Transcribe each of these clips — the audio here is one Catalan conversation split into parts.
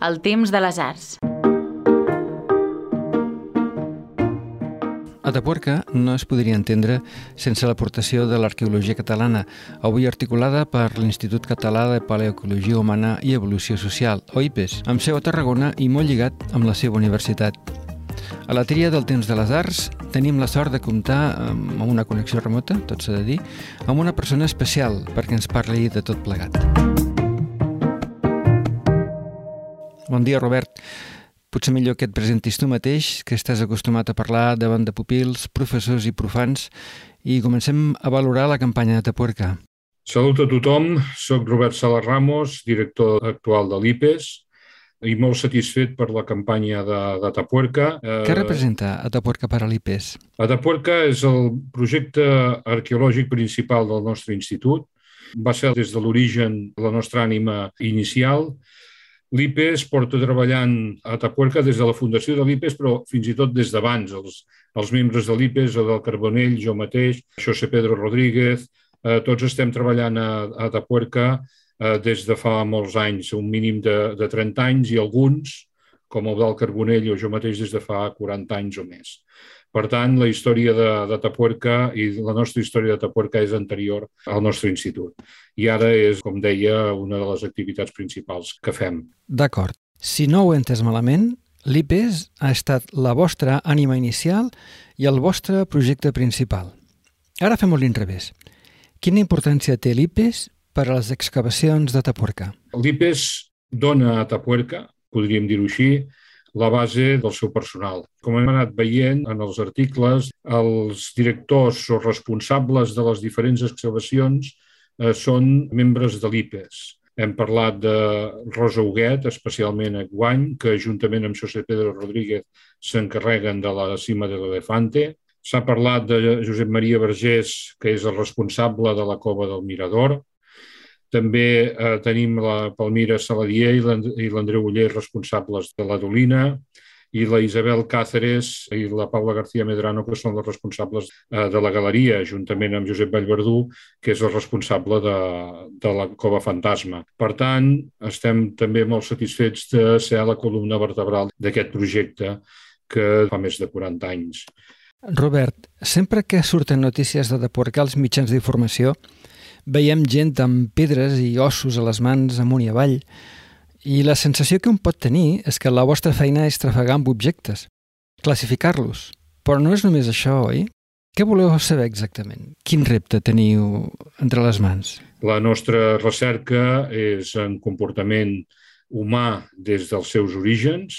el temps de les arts. Atapuerca no es podria entendre sense l'aportació de l'arqueologia catalana, avui articulada per l'Institut Català de Paleoecologia Humana i Evolució Social, OIPES, amb seu a Tarragona i molt lligat amb la seva universitat. A la tria del temps de les arts tenim la sort de comptar amb una connexió remota, tot s'ha de dir, amb una persona especial perquè ens parli de tot plegat. Bon dia, Robert. Potser millor que et presentis tu mateix, que estàs acostumat a parlar davant de pupils, professors i profans, i comencem a valorar la campanya de Tapuerca. Salut a tothom, soc Robert Sala Ramos, director actual de l'IPES, i molt satisfet per la campanya de, d'Atapuerca. Què eh, representa Atapuerca per a l'IPES? Atapuerca és el projecte arqueològic principal del nostre institut. Va ser des de l'origen la nostra ànima inicial. L'IPES porta treballant a Atapuerca des de la fundació de l'IPES, però fins i tot des d'abans. Els, els membres de l'IPES, el del Carbonell, jo mateix, José Pedro Rodríguez, eh, tots estem treballant a, a Atapuerca eh, des de fa molts anys, un mínim de, de 30 anys i alguns, com el del Carbonell o jo mateix des de fa 40 anys o més. Per tant, la història de, de Tapuerca i la nostra història de Tapuerca és anterior al nostre institut. I ara és, com deia, una de les activitats principals que fem. D'acord. Si no ho he entès malament, l'IPES ha estat la vostra ànima inicial i el vostre projecte principal. Ara fem-ho l'inrevés. Quina importància té l'IPES per a les excavacions de Tapuerca? L'IPES dona a Tapuerca, podríem dir-ho així, la base del seu personal. Com hem anat veient en els articles, els directors o responsables de les diferents excavacions eh, són membres de l'IPES. Hem parlat de Rosa Huguet, especialment a Guany, que juntament amb José Pedro Rodríguez s'encarreguen de la cima de l'Elefante. S'ha parlat de Josep Maria Vergés, que és el responsable de la cova del Mirador. També eh, tenim la Palmira Saladier i l'Andreu Uller, responsables de la Dolina, i la Isabel Cáceres i la Paula García Medrano, que són les responsables eh, de la galeria, juntament amb Josep Vallverdú, que és el responsable de, de la Cova Fantasma. Per tant, estem també molt satisfets de ser la columna vertebral d'aquest projecte que fa més de 40 anys. Robert, sempre que surten notícies de depurcar els mitjans d'informació, veiem gent amb pedres i ossos a les mans amunt i avall, i la sensació que un pot tenir és que la vostra feina és trafegar amb objectes, classificar-los. Però no és només això, oi? Què voleu saber exactament? Quin repte teniu entre les mans? La nostra recerca és en comportament humà des dels seus orígens,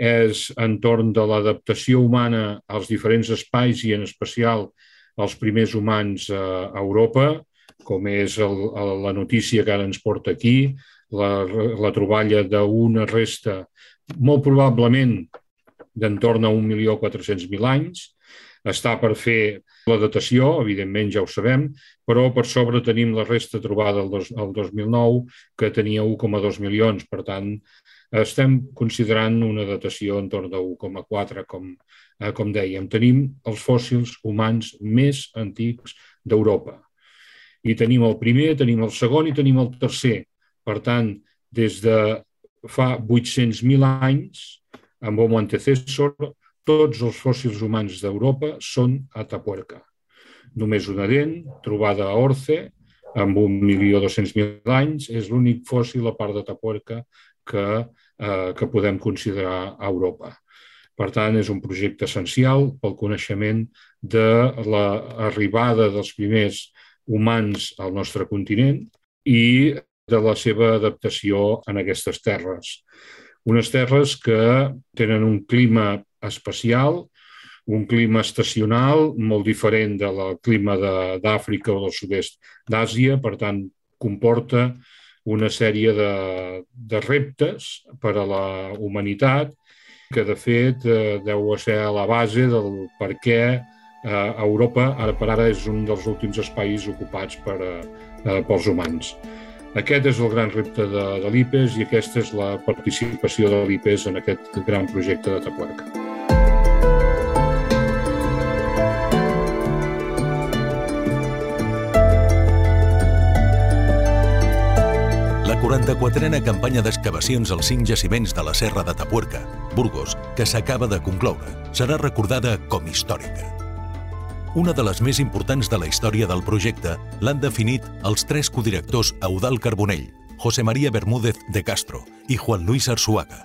és entorn de l'adaptació humana als diferents espais i en especial als primers humans a Europa, com és el, el, la notícia que ara ens porta aquí, la, la troballa d'una resta molt probablement d'entorn a 1.400.000 anys, està per fer la datació, evidentment ja ho sabem, però per sobre tenim la resta trobada el, dos, el 2009, que tenia 1,2 milions. Per tant, estem considerant una datació entorn de 1,4, com, eh, com dèiem. Tenim els fòssils humans més antics d'Europa i tenim el primer, tenim el segon i tenim el tercer. Per tant, des de fa 800.000 anys, amb Homo antecessor, tots els fòssils humans d'Europa són a Tapuerca. Només una dent, trobada a Orce, amb 1.200.000 anys, és l'únic fòssil a part de Tapuerca que, eh, que podem considerar a Europa. Per tant, és un projecte essencial pel coneixement de l'arribada dels primers humans al nostre continent i de la seva adaptació en aquestes terres. Unes terres que tenen un clima especial, un clima estacional molt diferent del clima d'Àfrica o del sud-est d'Àsia, per tant, comporta una sèrie de, de reptes per a la humanitat que, de fet, eh, deu ser a la base del per què eh, Europa ara per ara és un dels últims espais ocupats per, eh, pels humans. Aquest és el gran repte de, de l'IPES i aquesta és la participació de l'IPES en aquest gran projecte de Tapuerca. 44a campanya d'excavacions als cinc jaciments de la Serra de Tapuerca, Burgos, que s'acaba de concloure, serà recordada com històrica. Una de les més importants de la història del projecte l'han definit els tres codirectors Eudal Carbonell, José María Bermúdez de Castro i Juan Luis Arsuaga.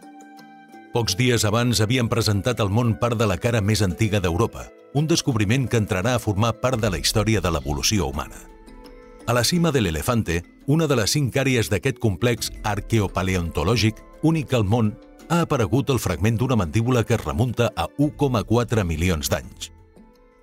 Pocs dies abans havien presentat al món part de la cara més antiga d'Europa, un descobriment que entrarà a formar part de la història de l'evolució humana. A la cima de l'Elefante, una de les cinc àrees d'aquest complex arqueopaleontològic, únic al món, ha aparegut el fragment d'una mandíbula que es remunta a 1,4 milions d'anys.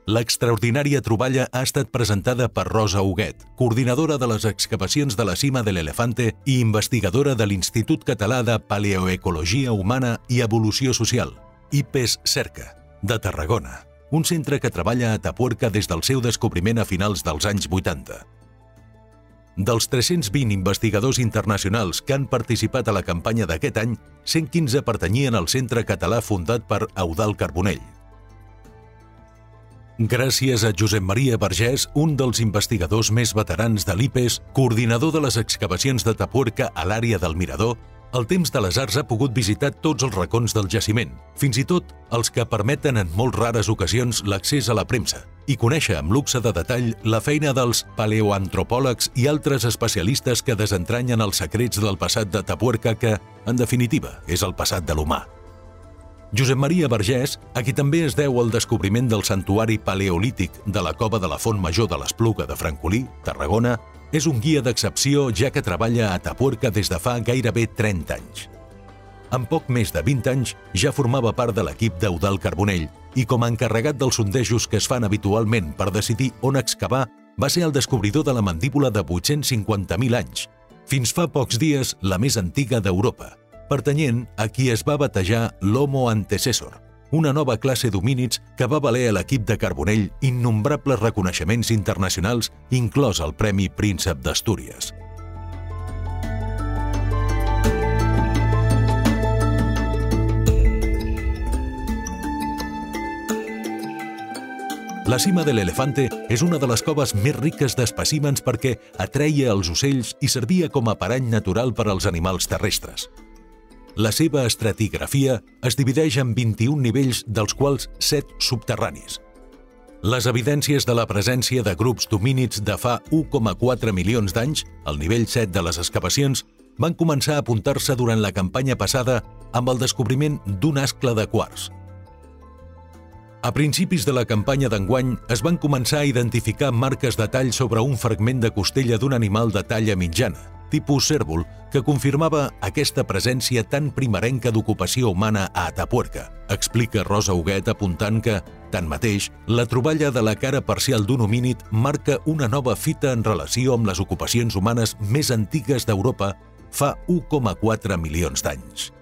L'extraordinària troballa ha estat presentada per Rosa Huguet, coordinadora de les excavacions de la cima de l'Elefante i investigadora de l'Institut Català de Paleoecologia Humana i Evolució Social, IPES Cerca, de Tarragona, un centre que treballa a Tapuerca des del seu descobriment a finals dels anys 80. Dels 320 investigadors internacionals que han participat a la campanya d'aquest any, 115 pertanyien al Centre Català fundat per Eudal Carbonell. Gràcies a Josep Maria Vergés, un dels investigadors més veterans de l'IPES, coordinador de les excavacions de Tapuerca a l'àrea del Mirador, el temps de les arts ha pogut visitar tots els racons del jaciment, fins i tot els que permeten en molt rares ocasions l'accés a la premsa, i conèixer amb luxe de detall la feina dels paleoantropòlegs i altres especialistes que desentranyen els secrets del passat de Tapuerca que, en definitiva, és el passat de l'humà. Josep Maria Vergés, a qui també es deu el descobriment del santuari paleolític de la cova de la Font Major de l'Espluga de Francolí, Tarragona, és un guia d'excepció ja que treballa a Tapuerca des de fa gairebé 30 anys. En poc més de 20 anys ja formava part de l'equip d'Eudal Carbonell i com a encarregat dels sondejos que es fan habitualment per decidir on excavar, va ser el descobridor de la mandíbula de 850.000 anys, fins fa pocs dies la més antiga d'Europa, pertanyent a qui es va batejar l'Homo antecessor, una nova classe d'homínids que va valer a l'equip de Carbonell innombrables reconeixements internacionals, inclòs el Premi Príncep d'Astúries. La cima de l'Elefante és una de les coves més riques d'espècimens perquè atreia els ocells i servia com a parany natural per als animals terrestres. La seva estratigrafia es divideix en 21 nivells, dels quals 7 subterranis. Les evidències de la presència de grups d'homínids de fa 1,4 milions d'anys, al nivell 7 de les excavacions, van començar a apuntar-se durant la campanya passada amb el descobriment d'un ascle de quars. A principis de la campanya d'enguany es van començar a identificar marques de tall sobre un fragment de costella d'un animal de talla mitjana, tipus cèrvol que confirmava aquesta presència tan primerenca d'ocupació humana a Atapuerca. Explica Rosa Huguet apuntant que, tanmateix, la troballa de la cara parcial d'un homínid marca una nova fita en relació amb les ocupacions humanes més antigues d'Europa fa 1,4 milions d'anys.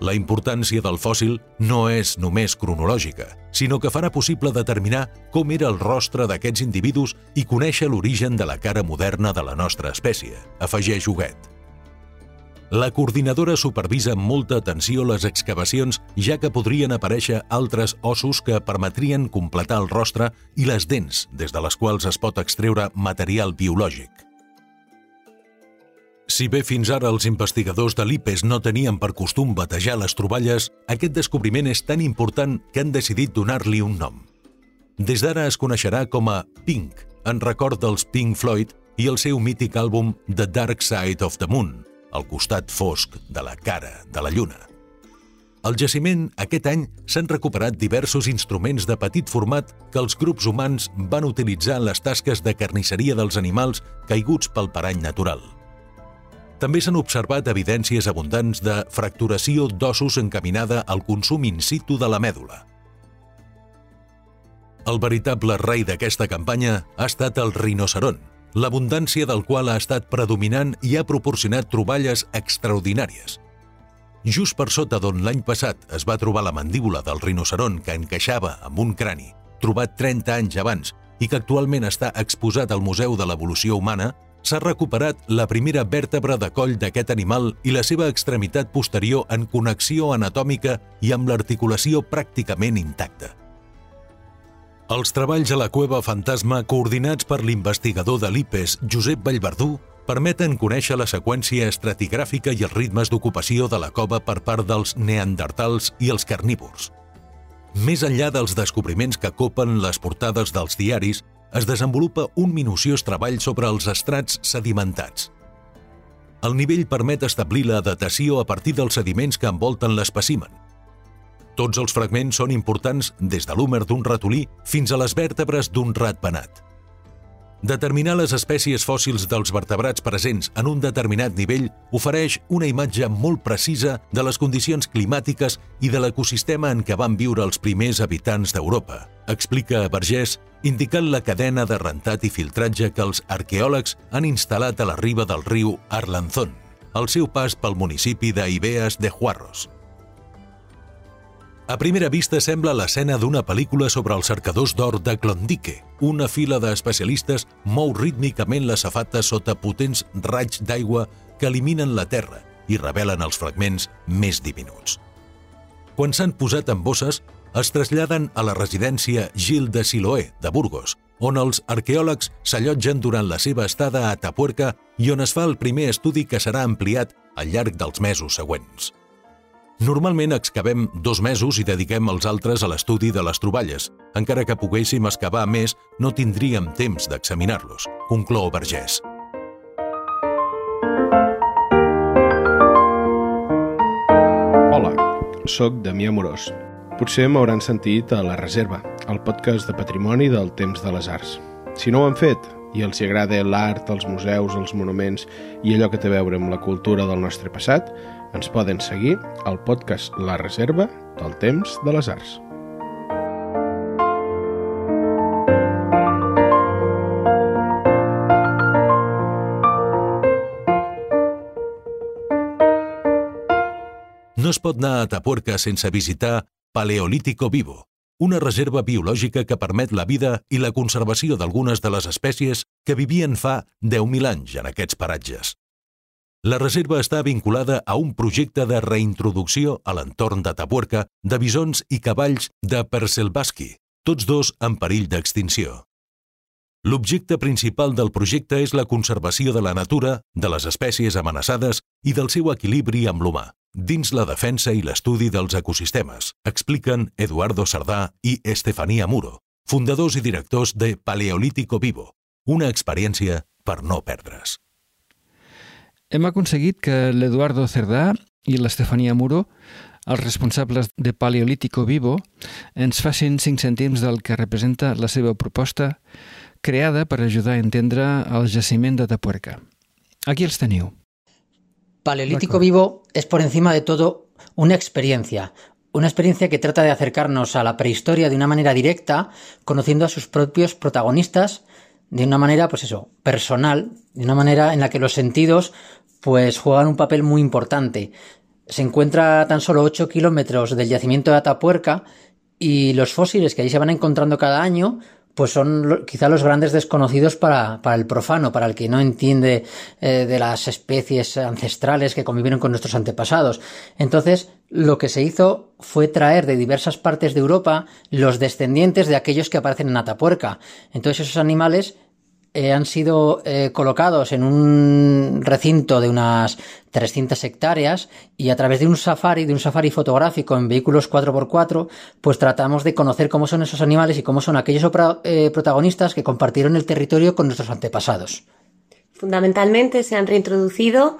La importància del fòssil no és només cronològica, sinó que farà possible determinar com era el rostre d'aquests individus i conèixer l'origen de la cara moderna de la nostra espècie, afegeix Huguet. La coordinadora supervisa amb molta atenció les excavacions, ja que podrien aparèixer altres ossos que permetrien completar el rostre i les dents, des de les quals es pot extreure material biològic. Si bé fins ara els investigadors de l'IPES no tenien per costum batejar les troballes, aquest descobriment és tan important que han decidit donar-li un nom. Des d'ara es coneixerà com a Pink, en record dels Pink Floyd i el seu mític àlbum The Dark Side of the Moon, el costat fosc de la cara de la lluna. Al jaciment, aquest any, s'han recuperat diversos instruments de petit format que els grups humans van utilitzar en les tasques de carnisseria dels animals caiguts pel parany natural – també s'han observat evidències abundants de fracturació d'ossos encaminada al consum in situ de la mèdula. El veritable rei d'aquesta campanya ha estat el rinoceron, l'abundància del qual ha estat predominant i ha proporcionat troballes extraordinàries. Just per sota d'on l'any passat es va trobar la mandíbula del rinoceron que encaixava amb un crani, trobat 30 anys abans i que actualment està exposat al Museu de l'Evolució Humana, s'ha recuperat la primera vèrtebra de coll d'aquest animal i la seva extremitat posterior en connexió anatòmica i amb l'articulació pràcticament intacta. Els treballs a la cueva fantasma, coordinats per l'investigador de l'IPES, Josep Vallverdú, permeten conèixer la seqüència estratigràfica i els ritmes d'ocupació de la cova per part dels neandertals i els carnívors. Més enllà dels descobriments que copen les portades dels diaris, es desenvolupa un minuciós treball sobre els estrats sedimentats. El nivell permet establir la datació a partir dels sediments que envolten l'espècimen. Tots els fragments són importants des de l'húmer d'un ratolí fins a les vèrtebres d'un ratpenat. Determinar les espècies fòssils dels vertebrats presents en un determinat nivell ofereix una imatge molt precisa de les condicions climàtiques i de l'ecosistema en què van viure els primers habitants d'Europa, explica Vergés, indicant la cadena de rentat i filtratge que els arqueòlegs han instal·lat a la riba del riu Arlanzón, al seu pas pel municipi d'Ibeas de Juarros, a primera vista sembla l'escena d'una pel·lícula sobre els cercadors d'or de Klondike. Una fila d'especialistes mou rítmicament la safata sota potents raigs d'aigua que eliminen la terra i revelen els fragments més diminuts. Quan s'han posat en bosses, es traslladen a la residència Gil de Siloé, de Burgos, on els arqueòlegs s'allotgen durant la seva estada a Atapuerca i on es fa el primer estudi que serà ampliat al llarg dels mesos següents. Normalment excavem dos mesos i dediquem els altres a l'estudi de les troballes. Encara que poguéssim excavar més, no tindríem temps d'examinar-los, conclou Vergès. Hola, sóc Damià Morós. Potser m'hauran sentit a La Reserva, el podcast de patrimoni del temps de les arts. Si no ho han fet i els agrada l'art, els museus, els monuments i allò que té a veure amb la cultura del nostre passat, ens poden seguir al podcast La Reserva del Temps de les Arts. No es pot anar a Tapuerca sense visitar Paleolítico Vivo, una reserva biològica que permet la vida i la conservació d'algunes de les espècies que vivien fa 10.000 anys en aquests paratges. La reserva està vinculada a un projecte de reintroducció a l'entorn de Tapuerca de bisons i cavalls de Perselbaski, tots dos en perill d'extinció. L'objecte principal del projecte és la conservació de la natura, de les espècies amenaçades i del seu equilibri amb l'humà, dins la defensa i l'estudi dels ecosistemes, expliquen Eduardo Sardà i Estefania Muro, fundadors i directors de Paleolítico Vivo, una experiència per no perdre's. Hem aconseguit que l'Eduardo Cerdà i l'Estefania Muro, els responsables de Paleolítico Vivo, ens facin 5 cèntims del que representa la seva proposta creada per ajudar a entendre el jaciment de Tapuerca. Aquí els teniu. Paleolítico Vivo es por encima de todo una experiencia, una experiencia que trata de acercarnos a la prehistoria de una manera directa, conociendo a sus propios protagonistas de una manera, pues eso, personal, de una manera en la que los sentidos pues juegan un papel muy importante. Se encuentra a tan solo 8 kilómetros del yacimiento de Atapuerca y los fósiles que ahí se van encontrando cada año pues son quizá los grandes desconocidos para, para, el profano, para el que no entiende eh, de las especies ancestrales que convivieron con nuestros antepasados. Entonces, lo que se hizo fue traer de diversas partes de Europa los descendientes de aquellos que aparecen en Atapuerca. Entonces, esos animales eh, han sido eh, colocados en un recinto de unas 300 hectáreas y a través de un safari, de un safari fotográfico en vehículos 4x4, pues tratamos de conocer cómo son esos animales y cómo son aquellos eh, protagonistas que compartieron el territorio con nuestros antepasados. Fundamentalmente se han reintroducido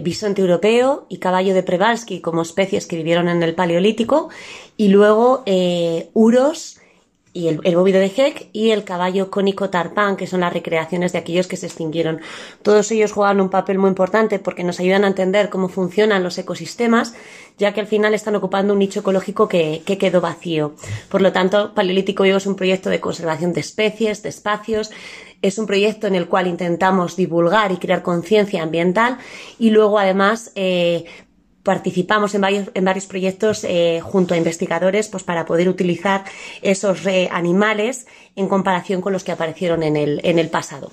bisonte europeo y caballo de Prevalsky como especies que vivieron en el Paleolítico y luego eh, uros y el, el bóvido de Heck y el caballo cónico tarpán, que son las recreaciones de aquellos que se extinguieron. Todos ellos juegan un papel muy importante porque nos ayudan a entender cómo funcionan los ecosistemas, ya que al final están ocupando un nicho ecológico que, que quedó vacío. Por lo tanto, Paleolítico Vivo es un proyecto de conservación de especies, de espacios, es un proyecto en el cual intentamos divulgar y crear conciencia ambiental y luego además eh, participamos en varios, en varios proyectos eh, junto a investigadores pues, para poder utilizar esos eh, animales en comparación con los que aparecieron en el, en el pasado.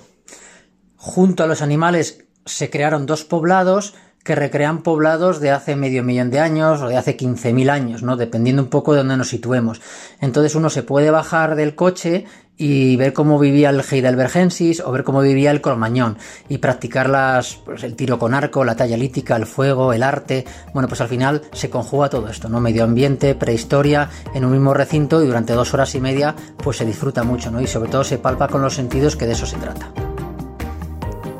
Junto a los animales se crearon dos poblados que recrean poblados de hace medio millón de años o de hace 15.000 años, ¿no? Dependiendo un poco de dónde nos situemos. Entonces uno se puede bajar del coche y ver cómo vivía el Heidelbergensis o ver cómo vivía el Cromañón y practicar las, pues, el tiro con arco, la talla lítica, el fuego, el arte. Bueno, pues al final se conjuga todo esto, ¿no? Medio ambiente, prehistoria, en un mismo recinto y durante dos horas y media pues se disfruta mucho, ¿no? Y sobre todo se palpa con los sentidos que de eso se trata.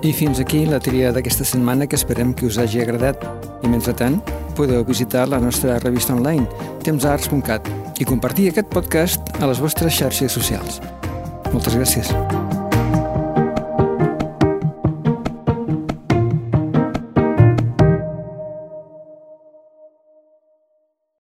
I fins aquí la tria d'aquesta setmana que esperem que us hagi agradat. I mentrestant, podeu visitar la nostra revista online, tempsarts.cat, i compartir aquest podcast a les vostres xarxes socials. Moltes gràcies.